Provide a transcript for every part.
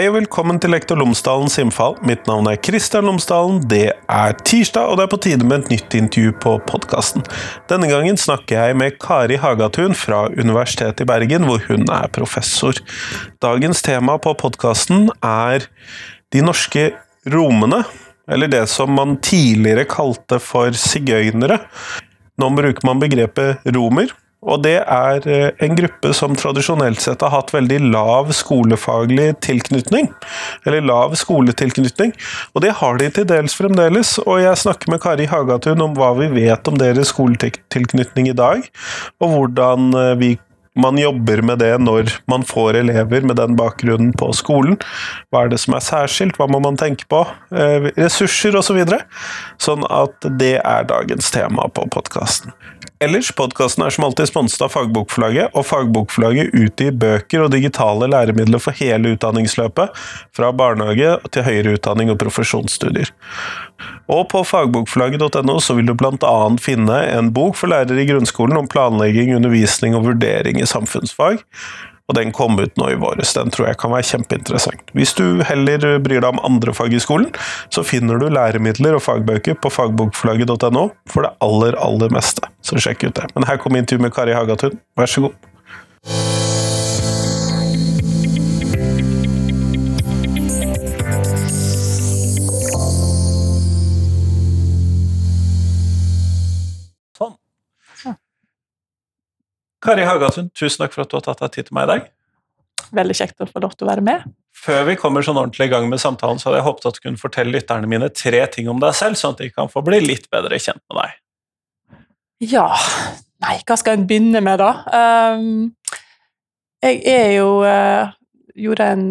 Hei og velkommen til Lektor Lomsdalens innfall. Mitt navn er Kristian Lomsdalen. Det er tirsdag, og det er på tide med et nytt intervju på podkasten. Denne gangen snakker jeg med Kari Hagatun fra Universitetet i Bergen, hvor hun er professor. Dagens tema på podkasten er de norske romene, eller det som man tidligere kalte for sigøynere. Nå bruker man begrepet romer, og det er eh, en gruppe som tradisjonelt sett har hatt veldig lav skolefaglig tilknytning. Eller lav skoletilknytning. Og det har de til dels fremdeles. Og jeg snakker med Kari Hagatun om hva vi vet om deres skoletilknytning i dag, og hvordan eh, vi man jobber med det når man får elever med den bakgrunnen på skolen. Hva er det som er særskilt, hva må man tenke på? Eh, ressurser osv. Så videre. sånn at det er dagens tema på podkasten. Ellers, podkasten er som alltid sponset av Fagbokforlaget, og Fagbokforlaget utgir bøker og digitale læremidler for hele utdanningsløpet, fra barnehage til høyere utdanning og profesjonsstudier. Og på fagbokforlaget.no så vil du bl.a. finne en bok for lærere i grunnskolen om planlegging, undervisning og vurdering i samfunnsfag, og den kom ut nå i våres. Den tror jeg kan være kjempeinteressant. Hvis du heller bryr deg om andre fag i skolen, så finner du læremidler og fagbøker på fagbokforlaget.no for det aller, aller meste. Så sjekk ut det. Men her kommer intervjuet med Kari Hagatun. Vær så god. Kari Hagatun, tusen takk for at du har tatt deg tid til meg i dag. Veldig kjekt å få lov til å være med. Før vi kommer sånn ordentlig i gang med samtalen, så hadde jeg håpet at du kunne fortelle lytterne mine tre ting om deg selv, sånn at de kan få bli litt bedre kjent med deg. Ja Nei, hva skal en begynne med, da? Um, jeg er jo uh, en,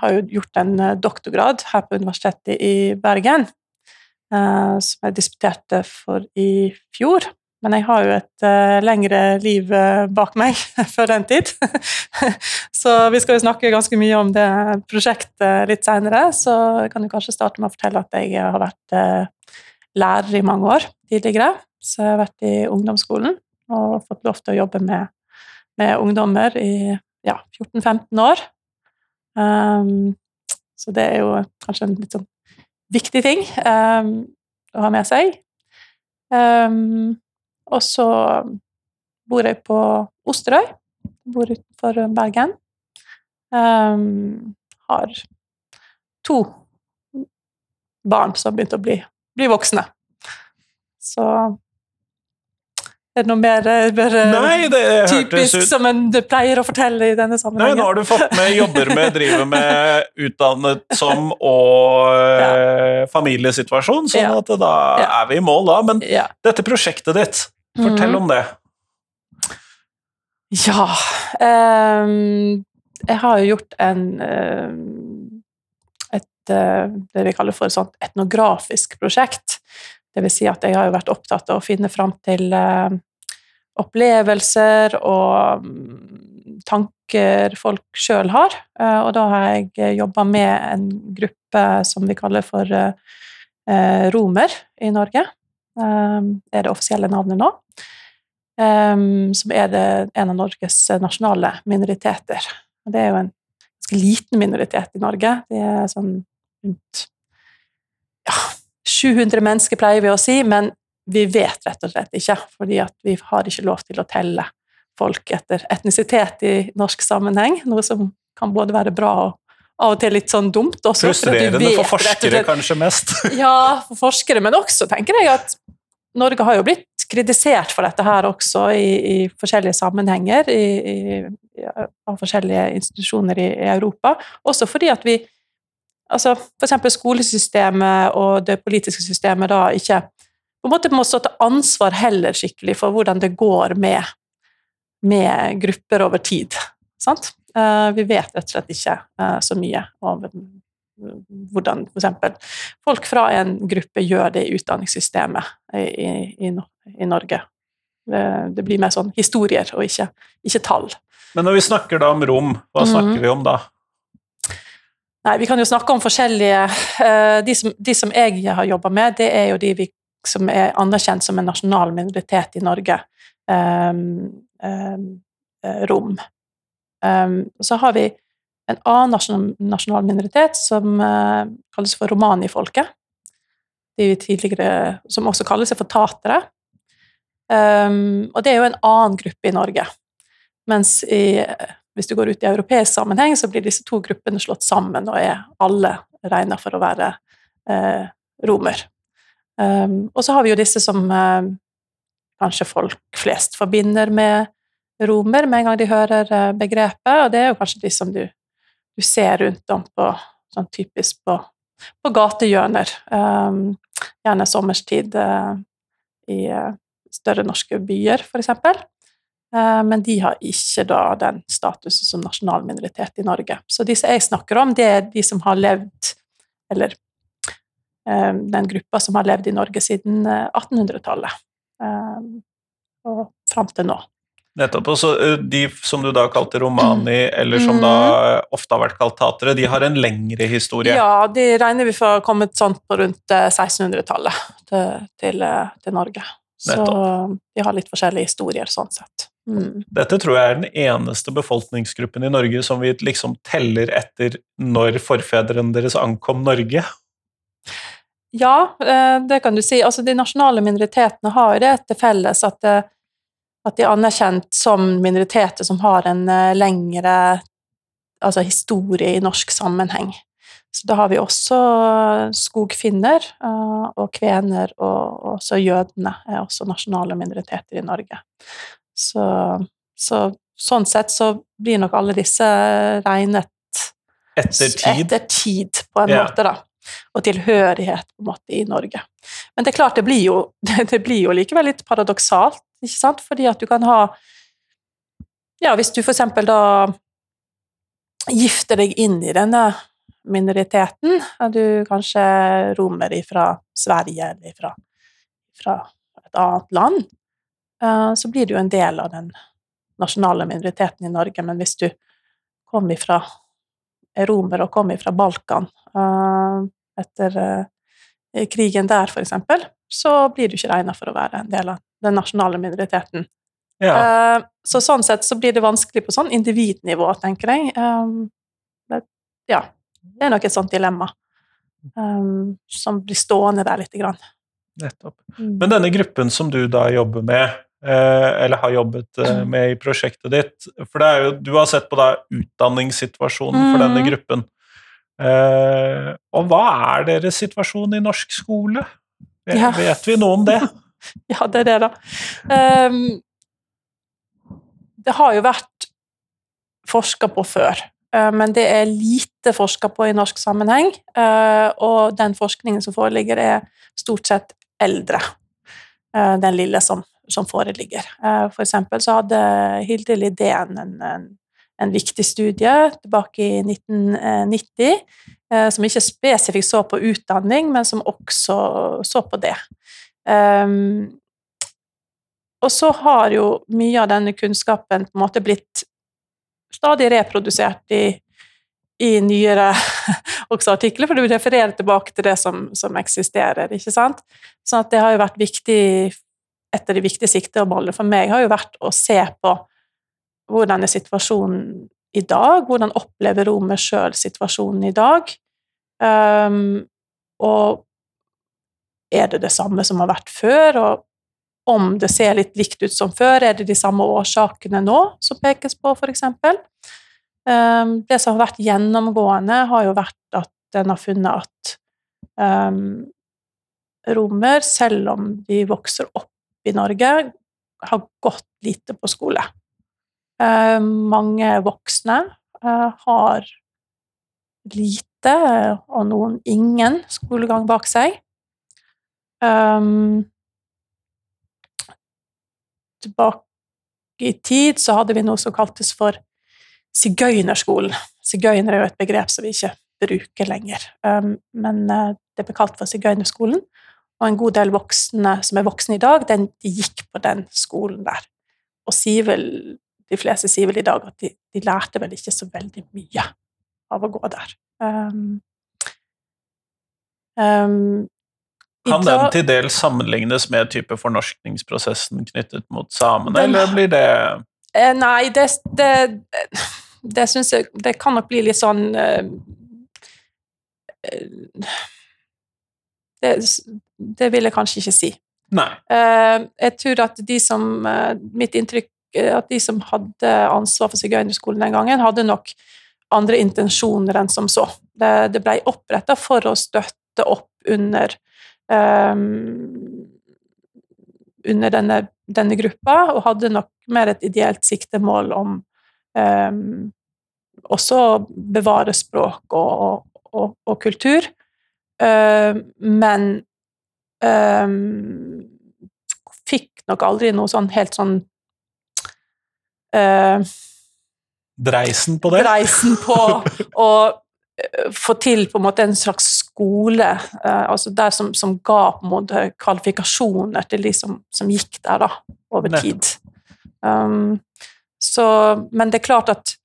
Har jo gjort en uh, doktorgrad her på Universitetet i Bergen, uh, som jeg disputerte for i fjor. Men jeg har jo et uh, lengre liv uh, bak meg før den tid. så vi skal jo snakke ganske mye om det prosjektet litt seinere. Så kan jo kanskje starte med å fortelle at jeg har vært uh, lærer i mange år tidligere. Så jeg har vært i ungdomsskolen og fått lov til å jobbe med, med ungdommer i ja, 14-15 år. Um, så det er jo kanskje en litt sånn viktig ting um, å ha med seg. Um, og så bor jeg på Osterøy. Bor utenfor Bergen. Um, har to barn som har begynt å bli, bli voksne. Så er det noe mer, mer Nei, det typisk ut... som en pleier å fortelle i denne sammenhengen? Nei, nå har du fått med jobber med, driver med utdannet som og ja. Eh, familiesituasjon, sånn ja. at da ja. er vi i mål da. Men dette prosjektet ditt, Fortell mm. om det. Ja um, Jeg har jo gjort en um, et, det vi kaller for et sånt etnografisk prosjekt. Det vil si at jeg har jo vært opptatt av å finne fram til uh, opplevelser og um, tanker folk sjøl har. Uh, og da har jeg jobba med en gruppe som vi kaller for romer i Norge. Det er det offisielle navnet nå. Som er en av Norges nasjonale minoriteter. Og det er jo en ganske liten minoritet i Norge. Det er sånn rundt ja, 700 mennesker, pleier vi å si, men vi vet rett og slett ikke, fordi vi har ikke lov til å telle folk etter etnisitet i norsk sammenheng, noe som kan både være bra og av og til litt sånn dumt. Også, Frustrerende for, for forskere, kanskje mest? ja, for forskere, men også tenker jeg at Norge har jo blitt kritisert for dette her også i, i forskjellige sammenhenger i, i, av forskjellige institusjoner i, Europa. Også fordi at vi altså F.eks. skolesystemet og det politiske systemet da ikke på en måte må stå til ansvar heller skikkelig for hvordan det går med, med grupper over tid. Sant? Eh, vi vet rett og slett ikke eh, så mye om hvordan f.eks. folk fra en gruppe gjør det i utdanningssystemet i, i, i Norge. Det, det, blir mer sånn historier og ikke, ikke, tall. Men når vi snakker da om rom, hva mhm. snakker mm. vi om da? Nei, Vi kan jo snakke om forskjellige eh, De som, de som jeg har jobba med, det er jo de vi, som er anerkjent som en nasjonal minoritet i Norge. Um, um, rom. Um, så har vi en annen nasjonal, minoritet som uh, kalles for romanifolket. De tidligere, som også kaller seg for tatere. Og det er jo en annen gruppe i Norge. Mens i, hvis du går ut i europeisk sammenheng, så blir disse to gruppene slått sammen og er alle regna for å være eh, romer. Um, og så har vi jo disse som eh, kanskje folk flest forbinder med romer med en gang de hører eh, begrepet, og det er jo kanskje de som du, du ser rundt om på sånn typisk på, på gatehjørner. Um, gjerne sommerstid uh, i uh, større norske byer, f.eks. Uh, men de har ikke da den statusen som nasjonal minoritet i Norge. Så de som jeg snakker om, det er de som har levd Eller den gruppa som har levd i Norge siden 1800-tallet. Og fram til nå. Nettopp. Og så De som du da kalte romani, eller som da Mm. ofte har vært kalt tatere, de har en lengre historie. Ja, de regner vi for å ha kommet sånn på rundt eh, 1600-tallet til, til, eh, til Norge. Så vi de har litt forskjellige historier sånn sett. Mm. Dette tror jeg er den eneste befolkningsgruppen i Norge som vi liksom teller etter når forfedrene deres ankom Norge. Ja, eh, det kan du si. Altså, de nasjonale minoritetene har det til felles at, eh, at de er anerkjent som minoriteter som har en eh, lengre altså historie i norsk sammenheng. Så da har vi også skogfinner og kvener, og også jødene er også nasjonale minoriteter i Norge. Så, så sånn sett så blir nok alle disse regnet Etter tid. etter tid, på en Ja. måte, da. Og tilhørighet på en måte i Norge. Men det er klart, det blir jo, det blir jo likevel litt paradoksalt, ikke sant? Fordi at du kan ha Ja, hvis du for eksempel da gifter deg inn i denne minoriteten, er du kanskje romer fra Sverige eller fra, fra et annet land, så blir du jo en del av den nasjonale minoriteten i Norge. Men hvis du kom ifra er romer og kom fra Balkan eh, etter eh, krigen der, eksempel, så blir du ikke regna for å være en del av den nasjonale minoriteten. Ja. Eh, så sånn sett så blir det vanskelig på sånn individnivå, tenker jeg. Ja, det er nok et sånt dilemma som blir stående der lite grann. Nettopp. Mm. Men denne gruppen som du da jobber med, eh, eller har jobbet eh, med i prosjektet ditt For det er jo, du har sett på da utdanningssituasjonen for denne Mm. gruppen. Eh, og hva er deres situasjon i norsk skole? Vet, Ja. vet vi noe om det? Ja, det er det, da. Um, det har jo vært forska på før, eh, men det er lite forska på i norsk sammenheng. eh, og den forskningen som foreligger, er stort sett eldre. eh, den lille som, som foreligger. Eh, for eksempel så hadde Hilde Lidén en, en, en viktig studie tilbake i 1990, eh, som ikke spesifikt så på utdanning, men som også så på det. Um, og så har jo mye av denne kunnskapen på en måte blitt stadig reprodusert i, i nyere artikler, for du refererer tilbake til det som, som eksisterer, ikke sant? Sånn at det har jo vært viktig Et av de viktige siktemålene for meg har jo vært å se på hvordan er situasjonen i dag, hvordan opplever romer sjøl situasjonen i dag, um, og er det det samme som har vært før, og om det ser litt likt ut som før, er det de samme årsakene nå som pekes på, f.eks.? Um, det som har vært gjennomgående, har jo vært at en har funnet at um, romer, selv om de vokser opp i Norge, har gått lite på skole. Um, mange voksne uh, har lite, og noen ingen, skolegang bak seg. Tilbake i tid så hadde vi noe som kaltes for sigøynerskolen. Sigøyner er jo et begrep som vi ikke bruker lenger, men det ble kalt for sigøynerskolen. Og en god del voksne som er voksne i dag, den, de gikk på den skolen der. Og sier vel, de fleste sier vel i dag at de, de lærte vel ikke så veldig mye av å gå der. Um, um, Kan den til dels sammenlignes med type fornorskningsprosessen knyttet mot samene, Den- eller blir det Eh, Nei, det, det det syns jeg Det kan nok bli litt sånn eh, eh, det, det vil jeg kanskje ikke si. Nei. Eh, jeg tror at de som eh, Mitt inntrykk er at de som hadde ansvar for sigøynerskolen den gangen, hadde nok andre intensjoner enn som så. Det, det ble oppretta for å støtte opp under um, under denne, denne, gruppa, og hadde nok mer et ideelt siktemål om um, også å bevare språk og, og, og kultur. Uh, men um, fikk nok aldri noe sånn helt sånn uh, Dreisen på det? Dreisen på å eh, få til på en måte en slags skole uh, altså der som, som, ga på en måte kvalifikasjoner til de som, som gikk der da, over tid. Um, så, men det er klart at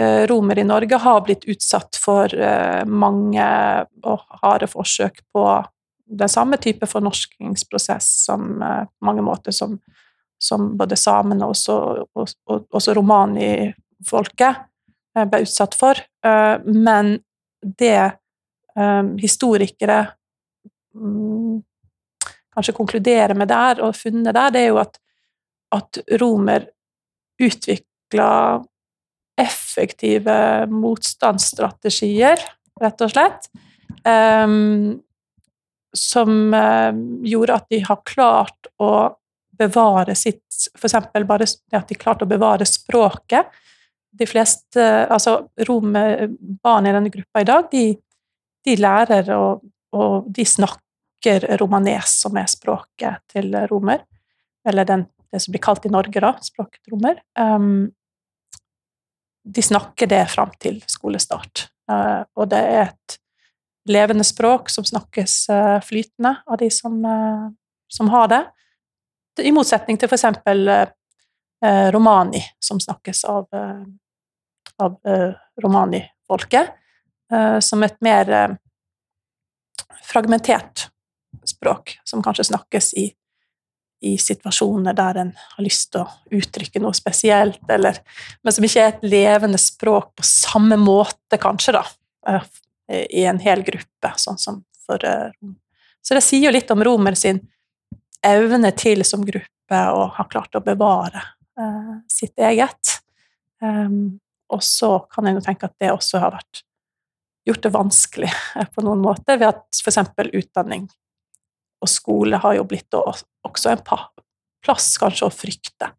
uh, romer i Norge har blitt utsatt for mange og harde forsøk på den samme type fornorskingsprosess som på mange måter som, som både samene og også, og, også romani folket eh, ble utsatt for. Eh, men det eh, historikere mm, kanskje konkluderer med der, og funnet der, det er jo at, at romer utvikla effektive motstandsstrategier, rett og slett, um, som um, gjorde at de har klart å bevare sitt F.eks. bare at de klarte å bevare språket de fleste Altså barn i denne gruppa i dag, de, de lærer og, og, de snakker romanes, som er språket til romer. Eller den, det som blir kalt i Norge, da, språket romer. Um, de snakker det fram til skolestart. Uh, og det er et levende språk som snakkes uh, flytende av de som, uh, som, har det. I motsetning til f.eks. Uh, romani, som snakkes av av eh, romani-folket, eh, som et mer eh, fragmentert språk, som kanskje snakkes i, i situasjoner der en har lyst til å uttrykke noe spesielt, eller, men som ikke er et levende språk på samme måte, kanskje, da, i en hel gruppe, sånn som for Så det sier jo litt om romer sin evne til som gruppe å ha klart å bevare eh, sitt eget. Um, og så kan jeg jo tenke at det også har vært gjort det vanskelig eh, på noen måter, ved at f.eks. utdanning og skole har jo blitt også en plass kanskje å frykte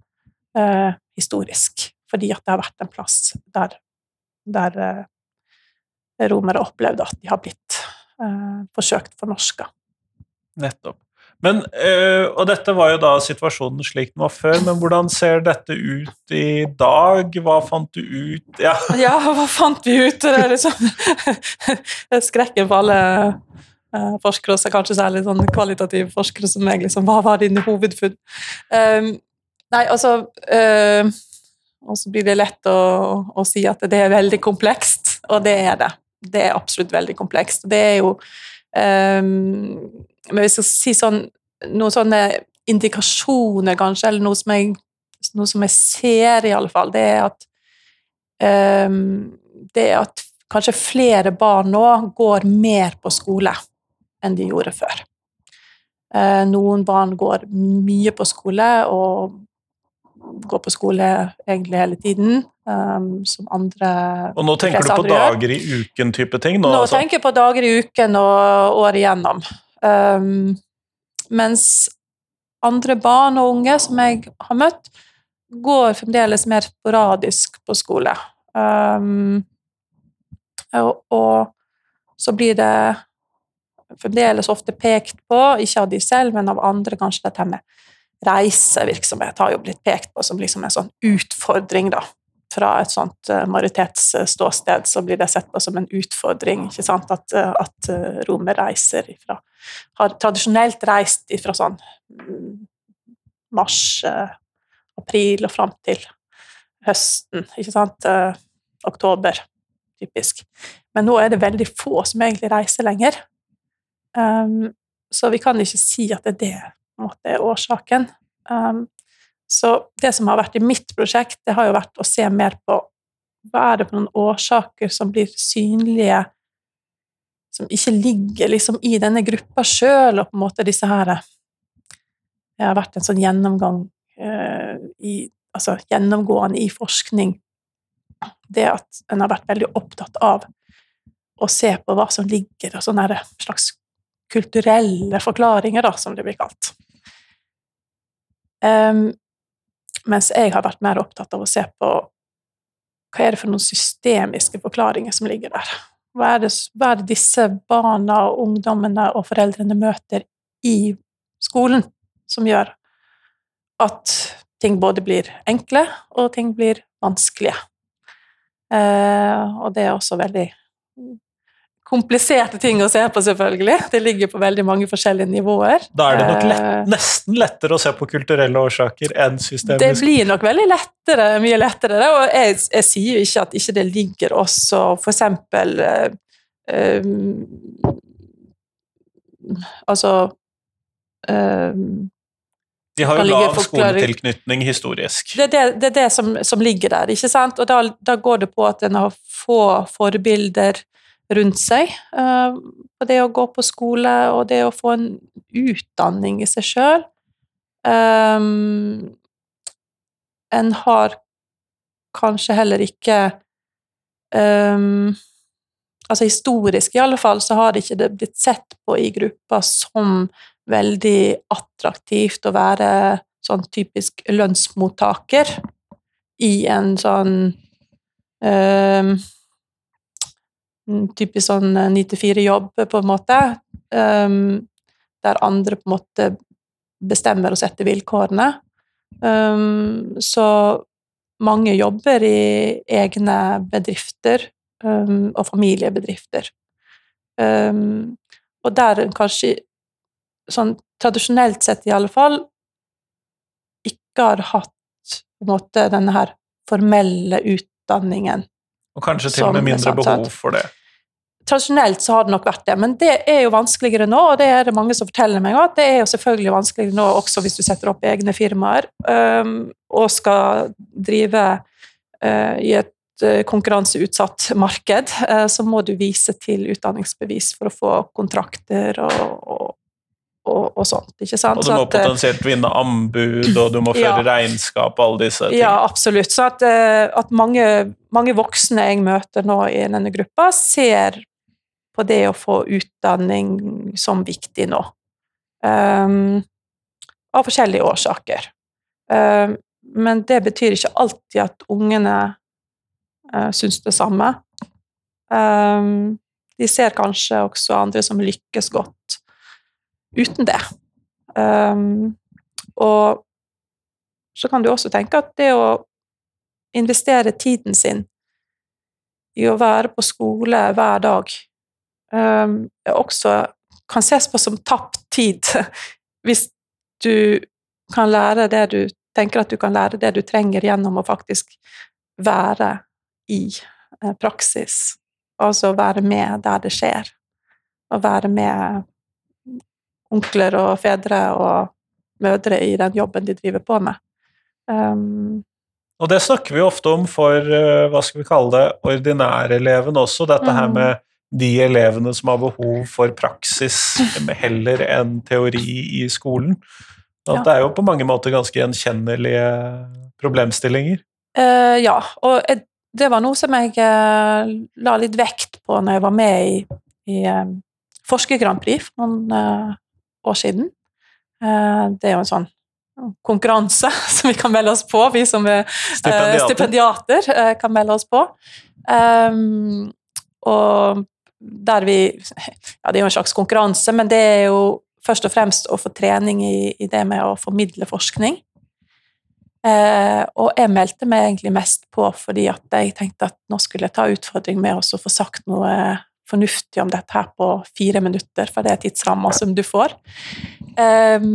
eh, historisk. Fordi at det har vært en plass der, der eh, romere opplevde at de har blitt eh, forsøkt fornorska. Nettopp. Men, øh, og dette var jo da situasjonen slik den var før, men hvordan ser dette ut i dag? Hva fant du ut Ja, ja hva fant vi ut? Det er liksom skrekken for alle uh, forskere, og kanskje særlig sånn kvalitative forskere som meg. Liksom, hva var dine hovedfunn? Um, nei, altså uh, Og så blir det lett å, å, si at det er veldig komplekst, og det er det. Det er absolutt veldig komplekst. Det er jo um, men hvis jeg skal si sånn, noen sånne indikasjoner, kanskje, eller noe som jeg, noe som jeg ser, i alle fall, det er at um, Det er at kanskje flere barn nå går mer på skole enn de gjorde før. Uh, noen barn går mye på skole og går på skole egentlig hele tiden. Um, som andre Og nå tenker du på dager i uken-type ting? Nå, nå altså. tenker jeg på dager i uken og året igjennom. Um, mens andre barn og unge som jeg har møtt, går fremdeles mer sporadisk på skole. Um, og, og, så blir det fremdeles ofte pekt på, ikke av de selv, men av andre, kanskje dette med reisevirksomhet har jo blitt pekt på som liksom en sånn utfordring, da fra et sånt uh, majoritetsståsted så blir det sett på som en utfordring ikke sant? at, uh, at uh, romer reiser ifra Har tradisjonelt reist ifra sånn mm, mars, april og fram til høsten, ikke sant? oktober, typisk. Men nå er det veldig få som egentlig reiser lenger. Um, så vi kan ikke si at det er det måte, er årsaken. Um, så det som har vært i mitt prosjekt, det har jo vært å se mer på hva er det for noen årsaker som blir synlige, som ikke ligger liksom i denne gruppa sjøl, og på en måte disse her Det har vært en sånn gjennomgang eh, i, altså gjennomgående i forskning, det at en har vært veldig opptatt av å se på hva som ligger og sånne slags kulturelle forklaringer, da, som det blir kalt. Um, mens jeg har vært mer opptatt av å se på hva er det for noen systemiske forklaringer som ligger der. Hva er, det, hva er det disse barna, og ungdommene og foreldrene møter i skolen, som gjør at ting både blir enkle, og ting blir vanskelige. Eh, og det er også veldig kompliserte ting å se på, selvfølgelig. Det ligger på veldig mange forskjellige nivåer. Da er det nok lett, Eh, nesten lettere å se på kulturelle årsaker enn Det blir nok veldig lettere, mye lettere. Og jeg, jeg sier jo ikke at ikke det ligger også for eksempel eh, Altså um, De har jo lav skoletilknytning historisk. det, er det, det er det som, som ligger der, ikke sant? Og da, da går det på at en har få forbilder rundt seg. Og på det å gå på skole og det å få en utdanning i seg sjøl. en har kanskje heller ikke um, Altså historisk, i alle fall, så har det ikke blitt sett på i gruppa som veldig attraktivt å være sånn typisk lønnsmottaker i en sånn um, Typisk sånn 9-4-jobb, på en måte. Um, der andre på en måte bestemmer og setter vilkårene. Um, så mange jobber i egne bedrifter um, og familiebedrifter. Og der kanskje, sånn tradisjonelt sett i alle fall, ikke har hatt på en måte denne her formelle utdanningen. Og kanskje til og med mindre behov for det. Tradisjonelt så har det nok vært det, men det er jo vanskeligere nå, og det er det mange som forteller meg at det er jo selvfølgelig vanskeligere nå også hvis du setter opp egne firmaer um, og skal drive uh, i et uh, konkurranseutsatt marked, uh, så må du vise til utdanningsbevis for å få kontrakter og, og, og, og sånt, ikke sant? Og du må at, potensielt vinne anbud, og du må føre Ja. regnskap og alle disse tingene. Ja, absolutt. Så at, at mange, mange voksne jeg møter nå i denne gruppa, ser på det å få utdanning som viktig nå. Um, av forskjellige årsaker. Um, men det betyr ikke alltid at ungene uh, syns det samme. Um, de ser kanskje også andre som lykkes godt uten det. Um, og så kan du også tenke at det å investere tiden sin i å være på skole hver dag, også kan ses på som tapt tid. Hvis du kan lære det du tenker at du kan lære det du trenger gjennom å faktisk være i eh, praksis. Altså være med der det skjer. Og være med onkler og fedre og mødre i den jobben de driver på med. Um, Og det snakker vi ofte om for eh, hva skal vi kalle det, ordinæreleven også, dette her Mhm. med de elevene som har behov for praksis heller enn teori i skolen. At Ja. Det er jo på mange måter ganske gjenkjennelige problemstillinger. Uh, ja, og det var noe som jeg uh, la litt vekt på når jeg var med i, i eh, Forsker Grand Prix for noen uh, år siden. Det er jo en sånn konkurranse som vi kan melde oss på, vi som er Stipendiater. stipendiater kan melde oss på. Um, og der vi Ja, det er jo en slags konkurranse, men det er jo først og fremst å få trening i, i det med å formidle forskning. Eh, og jeg meldte meg egentlig mest på fordi at jeg tenkte at nå skulle jeg ta utfordring med å få sagt noe fornuftig om dette her på fire minutter, for det er tidsramma som du får. Eh,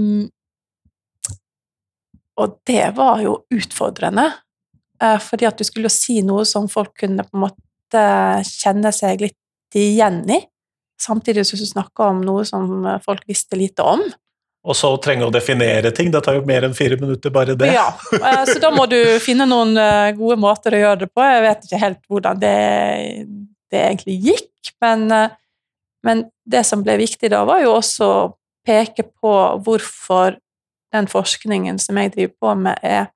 og det var jo utfordrende, eh, fordi at du skulle si noe som folk kunne på en måte kjenne seg litt igjen i, samtidig som du snakka om noe som folk visste lite om. Og så trenge å definere ting. Det tar jo mer enn fire minutter, bare det. Ja, eh, så da må du finne noen eh, gode måter å gjøre det på. Jeg vet ikke helt hvordan det, det egentlig gikk, men, eh, men det som ble viktig da, var jo også å peke på hvorfor den forskningen som jeg driver på med, er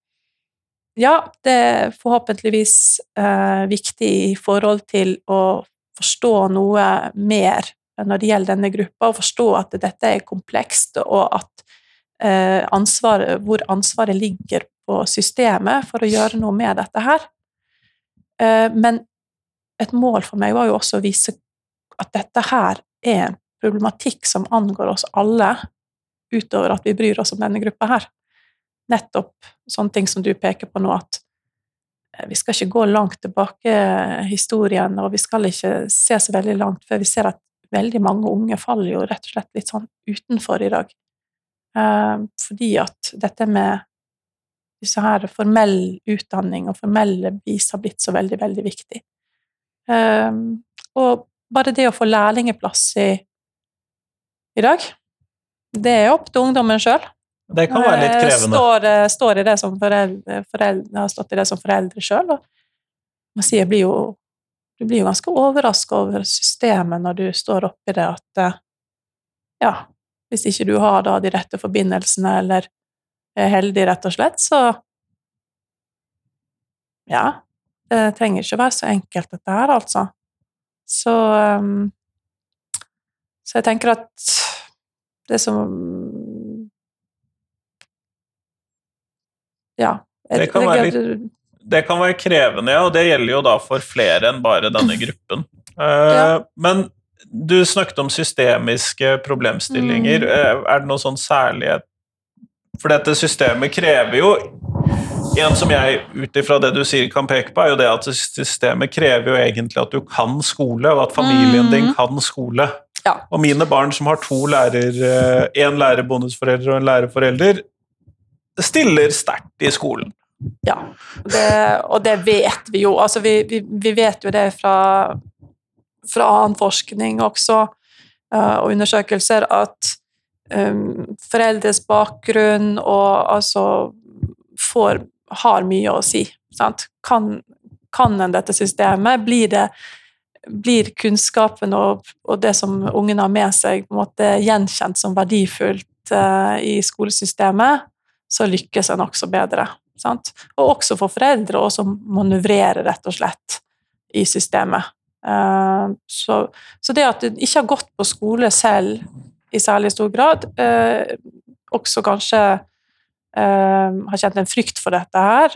Ja, det er forhåpentligvis eh, viktig i forhold til å forstå noe mer når det gjelder denne gruppa, og forstå at dette er komplekst, og at eh, ansvaret, hvor ansvaret ligger på systemet for å gjøre noe med dette her. Eh, men et mål for meg var jo også å vise at dette her er en problematikk som angår oss alle, utover at vi bryr oss om denne gruppa her. Nettopp sånne ting som du peker på nå, at vi skal ikke gå langt tilbake i historien, og vi skal ikke se så veldig langt før vi ser at veldig mange unge faller jo rett og slett litt sånn utenfor i dag. Eh, fordi at dette med disse her formell utdanning og formelle bevis har blitt så veldig, veldig viktig. Eh, og bare det å få lærlingeplass i, i dag, det er opp til ungdommen sjøl. Det kan være litt krevende. Står, eh, står i det som foreldre, foreldre, har stått i det som foreldre sjøl. Man sier, blir jo du blir jo ganske overraska over systemet når du står oppi det at eh, ja, hvis ikke du har da de rette forbindelsene eller er heldig, rett og slett, så ja, det trenger ikke være så enkelt, dette her, altså. Så um, Så jeg tenker at det som Ja. Det kan være det kan være krevende, ja, og det gjelder jo da for flere enn bare denne gruppen. Uh, ja. Men du snakket om systemiske problemstillinger. Mm. Uh, er det noe sånn særlighet For dette systemet krever jo En som jeg ut ifra det du sier kan peke på, er jo det at systemet krever jo egentlig at du kan skole, og at familien mm. din kan skole. Ja. Og mine barn som har to lærer, én eh, lærerbonusforelder og en lærerforelder, stiller sterkt i skolen. Ja, det, og det vet vi jo. Altså, vi, vi, vi vet jo det fra, fra annen forskning også, uh, og undersøkelser, at um, foreldres bakgrunn og altså får, har mye å si. Sant? Kan, kan en dette systemet? Blir, det, blir kunnskapen og, og, det som ungen har med seg, på en måte gjenkjent som verdifullt uh, i skolesystemet, så lykkes en også bedre. Sant? Og også for foreldre å manøvrere, rett og slett, i systemet. Uh, så, så, det at du ikke har gått på skole selv i særlig stor grad, uh, også kanskje uh, har kjent en frykt for dette her,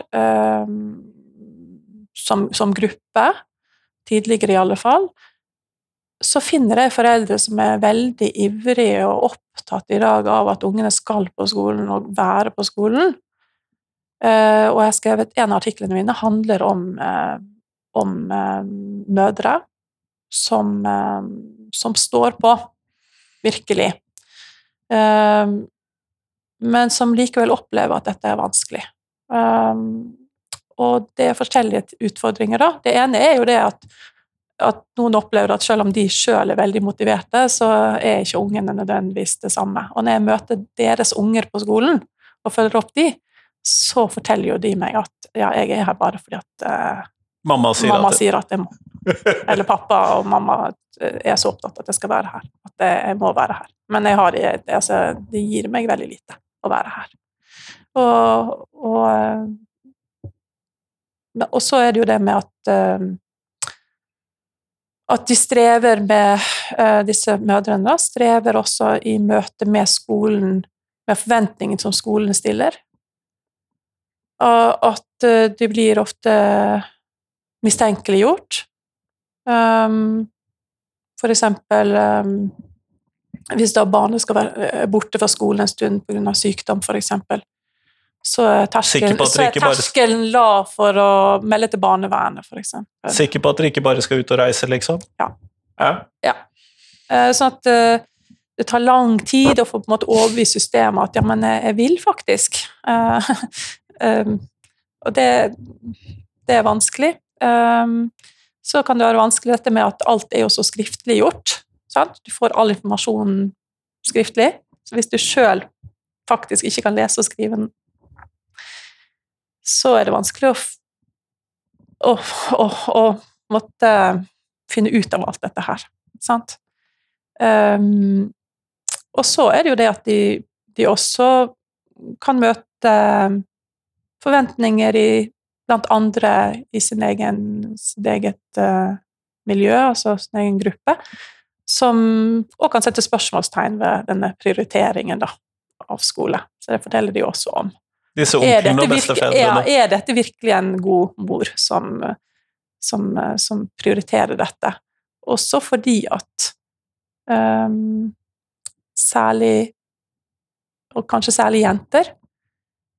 som, som, gruppe, tidligere i alle fall, så finner jeg foreldre som er veldig ivrige og opptatt i dag av at ungene skal på skolen og være på skolen. Uh, og jeg har skrevet en av artiklene mine handler om, uh, om uh, mødre som, som, står på, virkelig. men som likevel opplever at dette er vanskelig. og det er forskjellige utfordringer, da. Det ene er jo det at, at noen opplever at selv om de sjøl er veldig motiverte, så er ikke ungene nødvendigvis det samme. Og når jeg møter deres unger på skolen og følger opp de, så forteller jo de meg at ja, jeg er her bare fordi at uh, mamma, sier, mamma at sier, at jeg må. Eller pappa og mamma eh, er så opptatt at jeg skal være her. At jeg må være her. Men har, altså, det gir meg veldig lite å være her. Og, og, eh, og så er det jo det med at uh, at de strever med uh, Disse mødrene da, strever også i møte med skolen, med forventningene som skolen stiller at eh, de blir ofte mistenkeliggjort. Um, for eksempel um, hvis da barnet skal være eh, borte fra skolen en stund pga. sykdom, for eksempel, så er terskelen, er terskelen lav for å melde til barnevernet, eksempel. Sikker på at dere ikke bare skal ut og reise, liksom? Ja. ja. ja. Uh, sånn at uh, det tar lang tid å få på en måte overbevist systemet at ja, men jeg vil faktisk. Uh, Um, og det, det, er vanskelig. Um, så kan det være vanskelig dette med at alt er jo så skriftlig gjort. Sant? Du får all informasjonen skriftlig. Så hvis du sjøl faktisk ikke kan lese og skrive så er det vanskelig å, å, å, å måtte finne ut av alt dette her. Sant? Um, og så er det jo det at de, de også kan møte forventninger i, blant andre i sin egen, sitt eget uh, miljø, altså sin egen gruppe, som også kan sette spørsmålstegn ved denne prioriteringen da, av skole. Så det forteller de også om. Disse onklene og besteforeldrene. ja, er dette virkelig en god mor som, som, som prioriterer dette? Også fordi at um, særlig, og kanskje særlig jenter,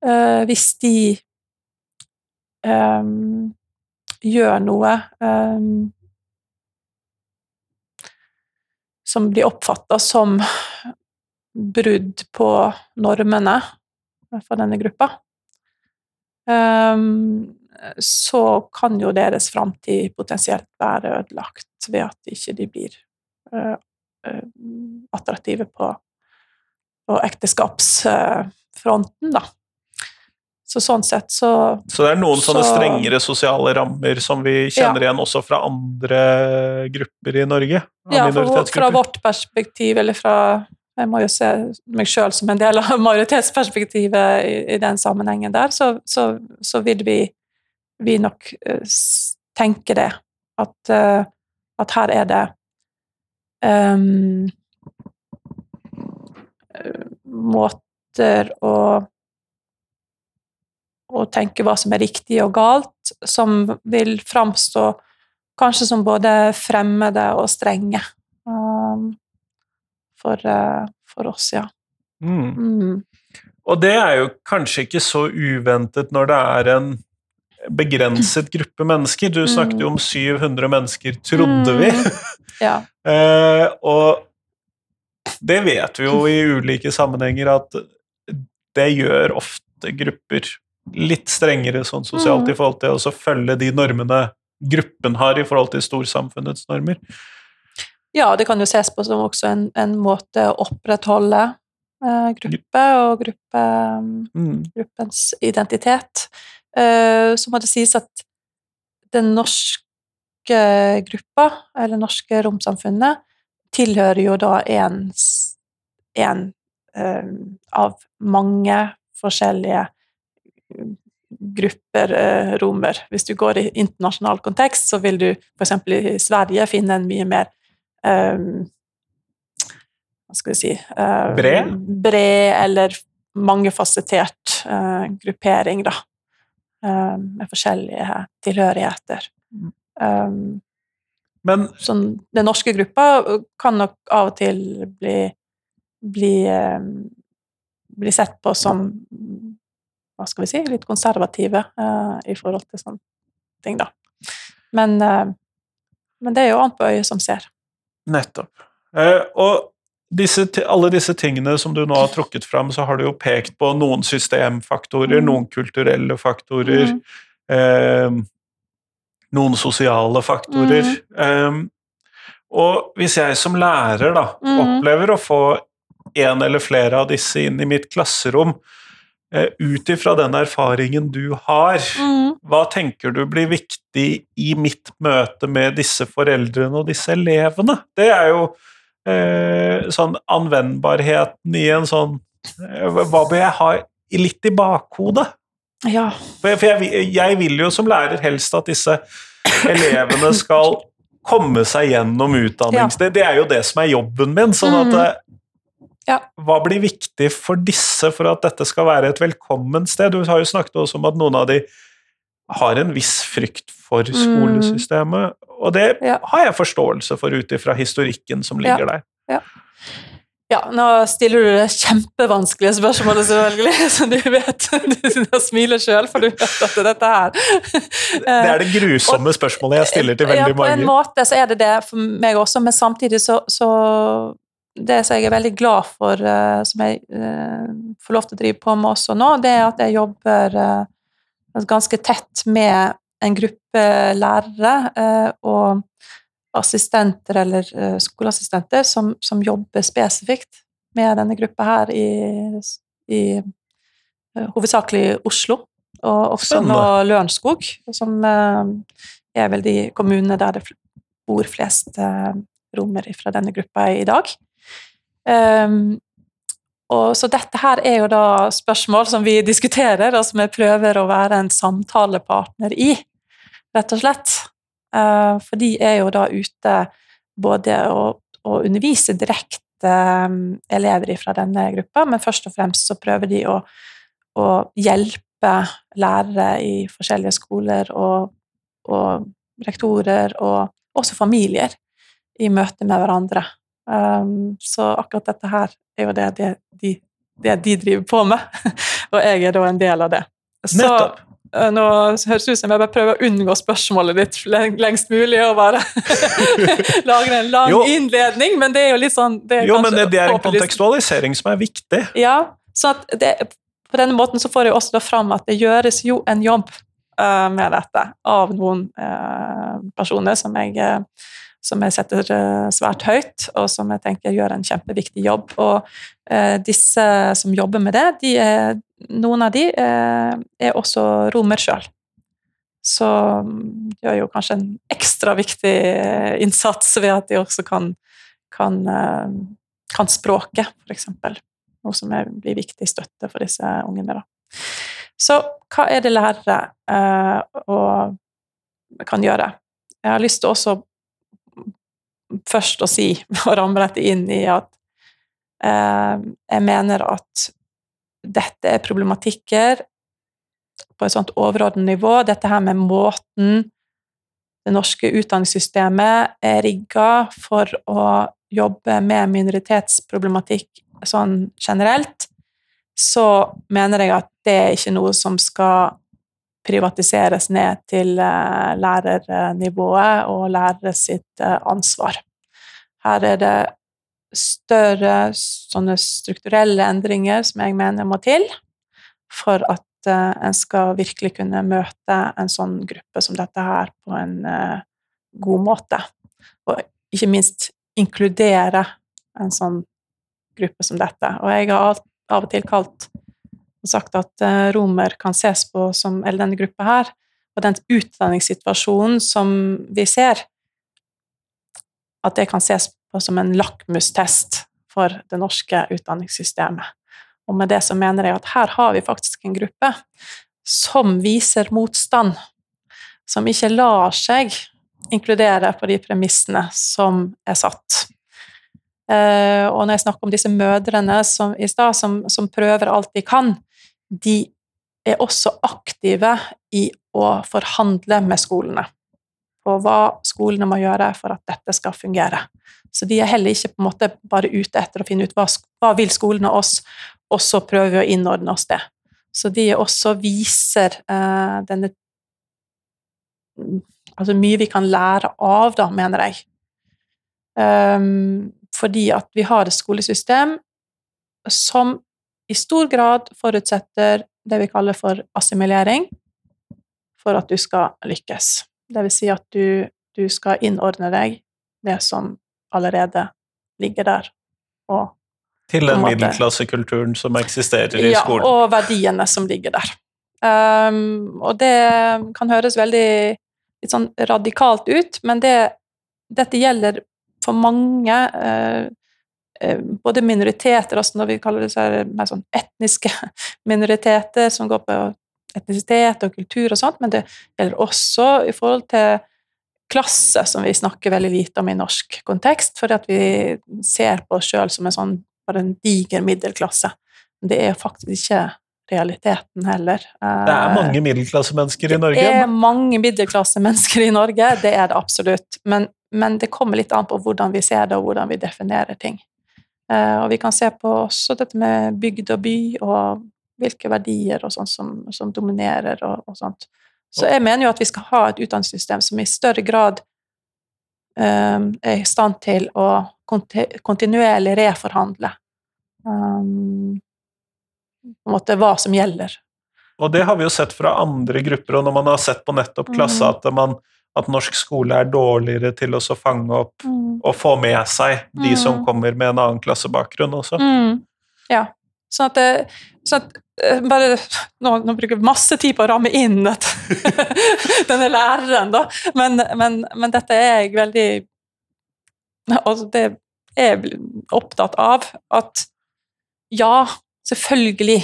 uh, hvis de um, gjør noe um, som blir oppfatta som brudd på normene for denne gruppa, ehm, så kan jo deres framtid potensielt være ødelagt ved at ikke de blir eh, eh, attraktive på, på ekteskapsfronten, da. Så sånn sett så Så det er noen sånne strengere sosiale rammer som vi kjenner igjen også fra andre grupper i Norge? Ja, fra, fra vårt perspektiv, eller fra Jeg må jo se meg sjøl som en del av majoritetsperspektivet i, i den sammenhengen der, så, så, så vil vi, vi nok eh, tenke det. At, eh, at her er det eh, måter å å tenke hva som er riktig og galt, som vil framstå kanskje som både fremmede og strenge um, for, eh, for oss, ja. Mm. Mm. Og det er jo kanskje ikke så uventet når det er en begrenset gruppe mennesker. Du snakket jo om 700 mennesker, trodde vi. Mm. Ja. Eh, og det vet vi jo i ulike sammenhenger at det gjør ofte grupper litt strengere sånn sosialt Mm. i forhold til å følge de normene gruppen har i forhold til storsamfunnets normer. Ja, det kan jo ses på som også en, en måte å opprettholde eh, gruppe og gruppe, Mm. gruppens identitet. Eh, så må det sies at den norske gruppa, eller norske romsamfunnet, tilhører jo da en, en eh, av mange forskjellige grupper eh, romer. Hvis du går i internasjonal kontekst, så vil du f.eks. i Sverige finne en mye mer Hva skal vi si Bred? Bred eller mangefasettert eh, gruppering, da. Eh, med forskjellige tilhørigheter. Um, Men sånn, den norske gruppa kan nok av og til bli, bli, bli sett på som hva skal vi si, litt konservative uh, i forhold til sånne ting, da. Men, eh, men det er jo annet på øyet som ser. Nettopp. Eh, og disse, alle disse tingene som du nå har trukket fram, så har du jo pekt på noen systemfaktorer, Mm. noen kulturelle faktorer, Mm. eh, noen sosiale faktorer. Eh, og hvis jeg som lærer da, Mm. opplever å få en eller flere av disse inn i mitt klasserom, ut ifra den erfaringen du har, Mm. hva tenker du blir viktig i mitt møte med disse foreldrene og disse elevene? Det er jo eh, sånn anvendbarheten i en sånn eh, Hva bør jeg ha litt i bakhodet? Ja. For, jeg, for jeg, jeg vil jo som lærer helst at disse elevene skal komme seg gjennom utdannings... Det, det er jo det som er jobben min. sånn at Mhm. Ja. Hva blir viktig for disse for at dette skal være et velkommen sted? Du har jo snakket også om at noen av de har en viss frykt for skolesystemet, og det Ja. har jeg forståelse for ut ifra historikken som ligger der. ja, nå stiller du det kjempevanskelige spørsmålet, selvfølgelig, så du vet Du smiler sjøl, for du vet at dette her Det er det grusomme spørsmålet jeg stiller til veldig ja, på en mange. måte så er det det for meg også, men samtidig så, så Det som jeg er veldig glad for, eh, som jeg eh, får lov til å drive på med også nå, det er at jeg jobber eh, ganske tett med en gruppe lærere og assistenter eller skoleassistenter som, som jobber spesifikt med denne gruppa her i, i hovedsakelig Oslo, og også nå Lørenskog, som er vel de kommunene der det bor flest romer fra denne gruppa i dag. Um, og så dette her er jo da spørsmål som vi diskuterer, og som vi prøver å være en samtalepartner i, rett og slett. Uh, for de er jo da ute både å, å undervise direkte um, elever fra denne gruppa, men først og fremst så prøver de å, å hjelpe lærere i forskjellige skoler og, og rektorer, og også familier, i møte med hverandre. Um, så akkurat dette her er jo det, det, de, det de driver på med, og jeg er da en del av det. Så Nettopp. uh, nå høres det ut som jeg bare prøver å unngå spørsmålet ditt lengst mulig og bare lager en lang Jo. innledning, men det er jo litt sånn det Jo, men det, det er en kontekstualisering som er viktig. ja, så det, på denne måten så får jeg også da fram at det gjøres jo en jobb uh, med dette av noen uh, personer som jeg, eh, som jeg setter eh, svært høyt, og som jeg tenker gjør en kjempeviktig jobb. Og eh, disse som jobber med det, de er, noen av de eh, er også romer sjøl. Så mm, de gjør jo kanskje en ekstra viktig innsats ved at de også kan, kan, kan språket, f.eks noe som blir viktig støtte for disse ungene. Da. Så hva er det lærere eh, kan gjøre? Jeg har lyst til også først å si, og ramme dette inn i at eh, jeg mener at dette er problematikker på et sånt overordnet nivå. Dette her med måten det norske utdanningssystemet er rigga for å jobbe med minoritetsproblematikk sånn generelt, så mener jeg at det er ikke noe som skal privatiseres ned til eh, lærernivået og lærere sitt eh, ansvar. Her er det større sånne strukturelle endringer som jeg mener må til for at eh, en skal virkelig kunne møte en sånn gruppe som dette her på en god måte. Og ikke minst inkludere en sånn gruppe som dette. Og jeg har av og til kalt og sagt at eh, romer kan ses på som, eller denne gruppa her, og den utdanningssituasjonen som vi ser, at det kan ses på som en lakmustest for det norske utdanningssystemet. Og med det så mener jeg at her har vi faktisk en gruppe som viser motstand, som ikke lar seg inkludere på de premissene som er satt. Eh, og når jeg snakker om disse mødrene som, i stad, som, som prøver alt de kan, de er også aktive i å forhandle med skolene på hva skolene må gjøre for at dette skal fungere. Så de er heller ikke på en måte bare ute etter å finne ut hva, hva vil skolene oss, og så prøver vi å innordne oss det. Så de også viser eh, denne Altså mye vi kan lære av, da, mener jeg. Um, fordi at vi har et skolesystem som i stor grad forutsetter det vi kaller for assimilering for at du skal lykkes. Det vil si at du, du skal innordne deg det som allerede ligger der. Og, Til den middelklassekulturen som eksisterer i ja, skolen. og verdiene som ligger der. Um, og det kan høres veldig litt sånn radikalt ut, men det, dette gjelder for mange eh, både minoriteter, også når vi kaller det så er det mer sånn etniske minoriteter, som går på etnisitet og kultur og sånt, men det gjelder også i forhold til klasse, som vi snakker veldig lite om i norsk kontekst, fordi at vi ser på oss sjøl som en sånn bare en diger middelklasse. Men det er faktisk ikke realiteten heller. Det er mange middelklassemennesker i Norge. Det er mange middelklassemennesker i Norge, det er det absolutt. Men, men det kommer litt an på hvordan vi ser det, og hvordan vi definerer ting. Eh, og vi kan se på også dette med bygd og by, og hvilke verdier og sånt som, som dominerer og, og sånt. Så jeg mener jo at vi skal ha et utdanningssystem som i større grad um, er i stand til å konti- kontinuerlig reforhandle um, på en måte hva som gjelder. Og det har vi jo sett fra andre grupper, og når man har sett på nettopp klasse, mm. at man at norsk skole er dårligere til å fange opp og få med seg de som Mm. kommer med en annen klassebakgrunn også. Mm. Ja. Sånn at, sånn at eh, bare, nå, nå bruker jeg masse tid på å ramme inn at, denne læreren, da. Men, men, men dette er jeg veldig altså Det er jeg opptatt av. At ja, selvfølgelig.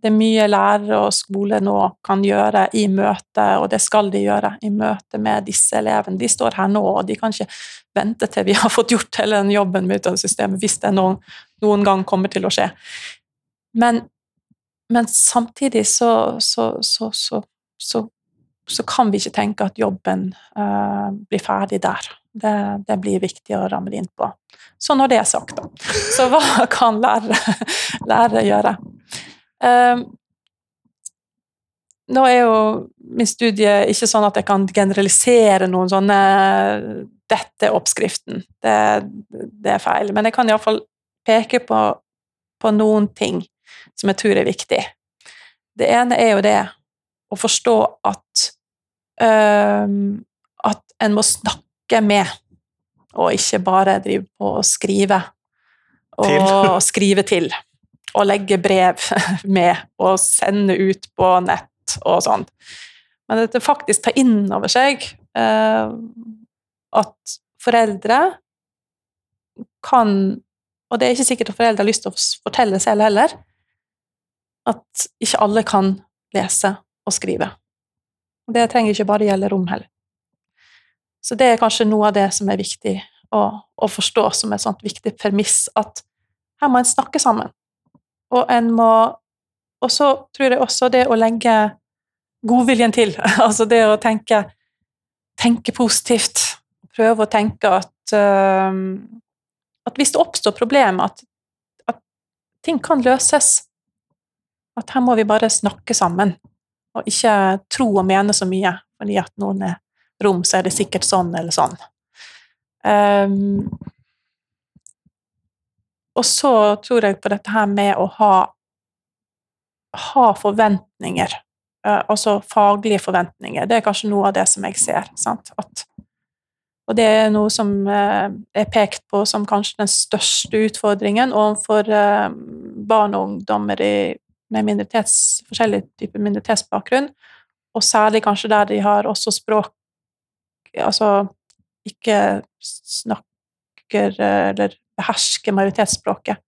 Det er mye lærere og skole nå kan gjøre i møte, og det skal de gjøre i møte med disse elevene. De står her nå, og de kan ikke vente til vi har fått gjort hele den jobben med utdanningssystemet, hvis det noen, noen gang kommer til å skje. Men, men samtidig så, så, så, så, kan vi ikke tenke at jobben uh, blir ferdig der. Det, det blir viktig å ramme det inn på. Så når det er sagt, da, så hva kan lærere, lærere gjøre? Um, nå er jo min studie ikke sånn at jeg kan generalisere noen sånne Dette er oppskriften. Det, det er feil. Men jeg kan iallfall peke på, på noen ting som jeg tror er viktig. Det ene er jo det å forstå at um, at en må snakke med, og ikke bare drive på å skrive. Og og skrive til. Og legge brev med, og sende ut på nett og sånn. Men at det faktisk tar inn over seg eh, at foreldre kan Og det er ikke sikkert at foreldre har lyst til å fortelle selv heller, at ikke alle kan lese og skrive. Og det trenger ikke bare gjelde rom heller. Så det er kanskje noe av det som er viktig å, å forstå som et sånt viktig premiss, at her må en snakke sammen. Og en må Og så tror jeg også det å legge godviljen til, altså det å tenke tenke positivt, prøve å tenke at uh, at hvis det oppstår problemer, at, at ting kan løses. At her må vi bare snakke sammen, og ikke tro og mene så mye fordi at noen er rom, så er det sikkert sånn eller sånn. Um, og så tror jeg på dette her med å ha, ha forventninger. Uh, altså faglige forventninger. Det er kanskje noe av det som jeg ser. At, og det er noe som uh, er pekt på som kanskje den største utfordringen overfor uh, barn og ungdommer i, med forskjellig type minoritetsbakgrunn, og særlig kanskje der de har også språk Altså ikke snakker eller behersker majoritetsspråket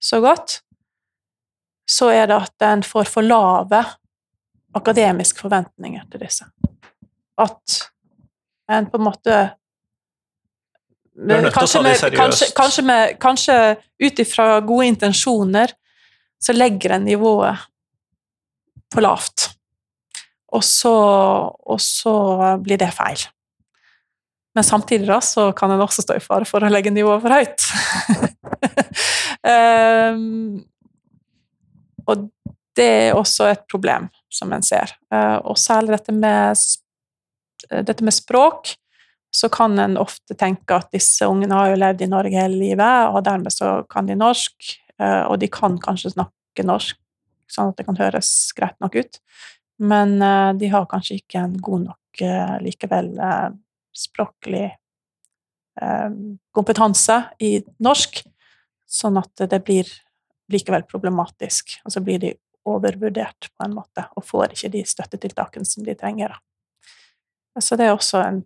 så godt, så er det at en får for lave akademiske forventninger til disse. At en på en måte kanskje, med, kanskje, kanskje, med, kanskje ut ifra gode intensjoner så legger en nivået for lavt. Og så, og så blir det feil. Men samtidig da, så kan en også stå i fare for å legge nivået for høyt. um, og det er også et problem som en ser. Uh, og særlig dette med, dette med språk, så kan en ofte tenke at disse ungene har jo levd i Norge hele livet, og dermed så kan de norsk, uh, og de kan kanskje snakke norsk, sånn at det kan høres greit nok ut. Men uh, de har kanskje ikke en god nok likevel språklig kompetanse i norsk, sånn at det blir likevel problematisk. Og så blir de overvurdert på en måte, og får ikke de støttetiltakene som de trenger. Så det er også en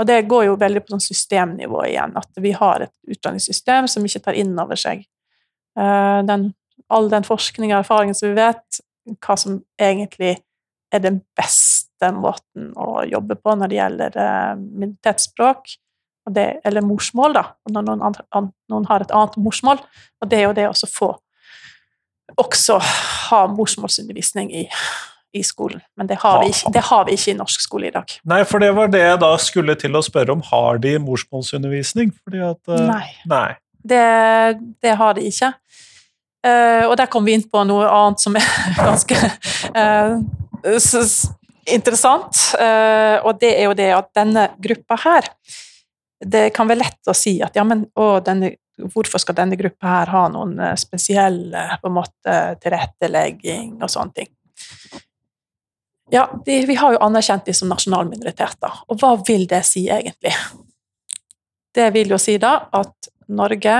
Og det går jo veldig på sånn systemnivå igjen, at vi har et utdanningssystem som ikke tar inn over seg den, all den forskning og erfaringen som vi vet, hva som egentlig er den beste måten å jobbe på når det gjelder minoritetsspråk, eller morsmål, da, når noen, andre, noen, har et annet morsmål. Og det er jo det å få også ha morsmålsundervisning i, i skolen. Men det har, vi ikke, det har, vi ikke, i norsk skole i dag. Nei, for det var det jeg da skulle til å spørre om. Har de morsmålsundervisning? Fordi at, uh, nei. nei. Det, det, har de ikke. Uh, og der kom vi inn på noe annet som er ganske uh, interessant. og det er jo det at denne gruppa her det kan være lett å si at ja, men å, denne, hvorfor skal denne gruppa her ha noen spesiell en måte tilrettelegging og sånne ting? Ja, de, vi har jo anerkjent de som minoriteter. Og hva vil det si egentlig? Det vil jo si da at Norge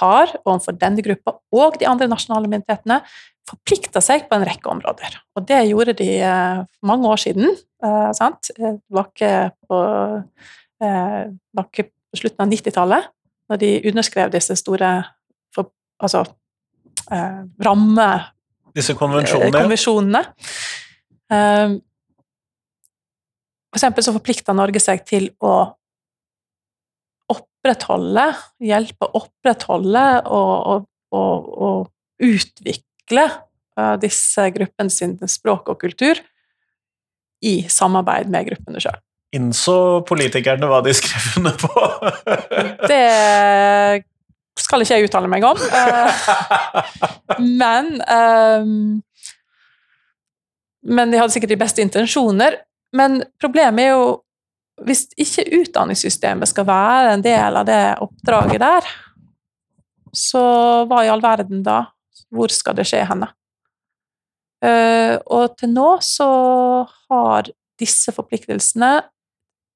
har overfor denne gruppa og de andre nasjonale minoritetene forplikta seg på en rekke områder. Og det gjorde de eh, for mange år siden. Eh, sant? Det var ikke på, eh, på slutten av 90-tallet, når de underskrev disse store for, altså, eh, ramme... Disse konvensjonene. konvensjonene. Eh, for eksempel så forplikta Norge seg til å opprettholde, hjelpe å opprettholde og, og, og, og utvikle uh, disse gruppene sin språk og kultur i samarbeid med gruppene sjøl. Innså politikerne hva de skrev under på? det skal ikke jeg uttale meg om. Uh, men um, Men de hadde sikkert de beste intensjoner. Men problemet er jo hvis ikke utdanningssystemet skal være en del av det oppdraget der, så hva i all verden da? Hvor skal det skje henne? Uh, og til nå så har disse forpliktelsene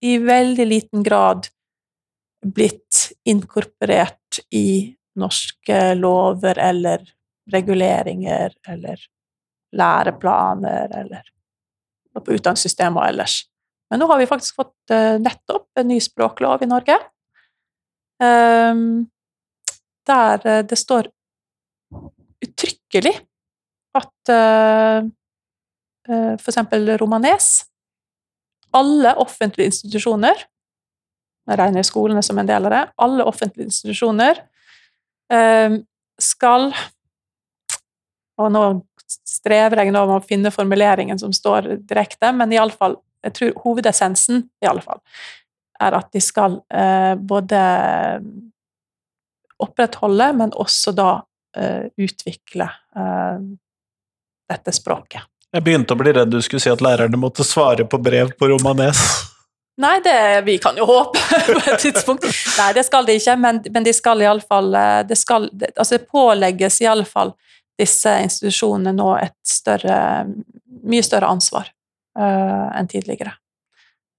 i veldig liten grad blitt inkorporert i norske lover eller reguleringer eller læreplaner eller på utdanningssystemet ellers. Men nå har vi faktisk fått uh, nettopp en ny språklov i Norge. Um, der det står uttrykkelig at uh, for eksempel romanes Alle offentlige institusjoner Jeg regner skolene som en del av det. Alle offentlige institusjoner uh, skal Og nå strever jeg nå med å finne formuleringen som står direkte, men iallfall jeg tror hovedessensen i alle fall, er at de skal eh, både opprettholde, men også da eh, utvikle eh, dette språket. Jeg begynte å bli redd du skulle si at lærerne måtte svare på brev på romanes. Nei, det, vi kan jo håpe på et tidspunkt. Nei, det skal de ikke, men, men de skal iallfall eh, det, skal, altså det pålegges iallfall disse institusjonene nå et større, mye større ansvar uh, enn tidligere.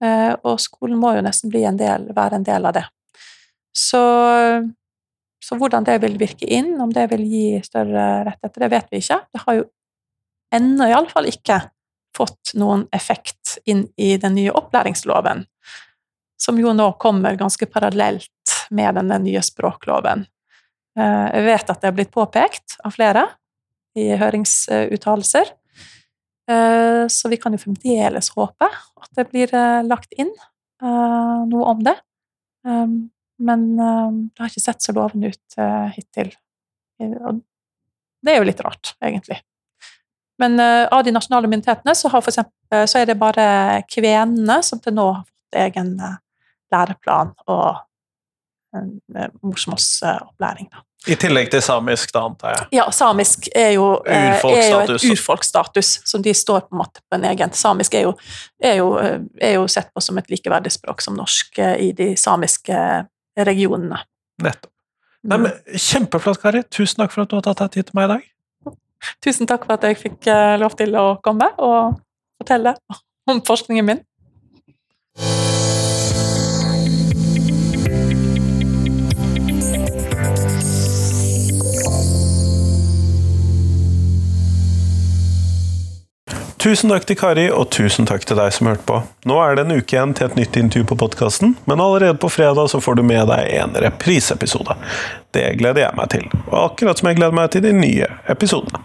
Uh, og skolen må jo nesten bli en del, være en del av det. Så, så hvordan det vil virke inn, om det vil gi større rettigheter, det vet vi ikke. Det har jo ennå iallfall ikke fått noen effekt inn i den nye opplæringsloven, som jo nå kommer ganske parallelt med denne nye språkloven. Uh, jeg vet at det er blitt påpekt av flere, i høringsuttalelser. Eh, så vi kan jo fremdeles håpe at det blir eh, lagt inn eh, noe om det. Men det har ikke sett så lovende ut hittil. Og det er jo litt rart, egentlig. Men av de nasjonale myndighetene så, eksempel, så er det bare kvenene som til nå har fått egen læreplan og morsmålsopplæring. I tillegg til samisk, da, antar jeg? Ja, samisk er jo, er jo et urfolksstatus som de står på en måte på en egen. Samisk er jo, er jo, er jo sett på som et likeverdig språk som norsk eh, i de samiske regionene. Nettopp. Nei, men, kjempeflott, Kari. Tusen takk for at du har tatt deg tid til meg i dag. Tusen takk for at jeg fikk eh, lov til å komme og fortelle om forskningen min. Tusen takk til Kari, og tusen takk til deg som hørte på. Nå er det en uke igjen til et nytt intervju på podkasten, men allerede på fredag så får du med deg en repriseepisode. Det gleder jeg meg til, og akkurat som jeg gleder meg til de nye episodene.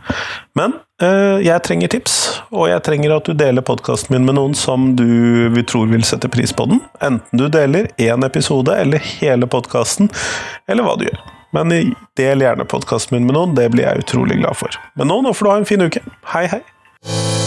Men øh, jeg trenger tips, og jeg trenger at du deler podkasten min med noen som du vi tror vil sette pris på den. Enten du deler én episode eller hele podkasten, eller hva du gjør. Men del gjerne podkasten min med noen, det blir jeg utrolig glad for. Men nå, nå får du ha en fin uke. Hei, hei!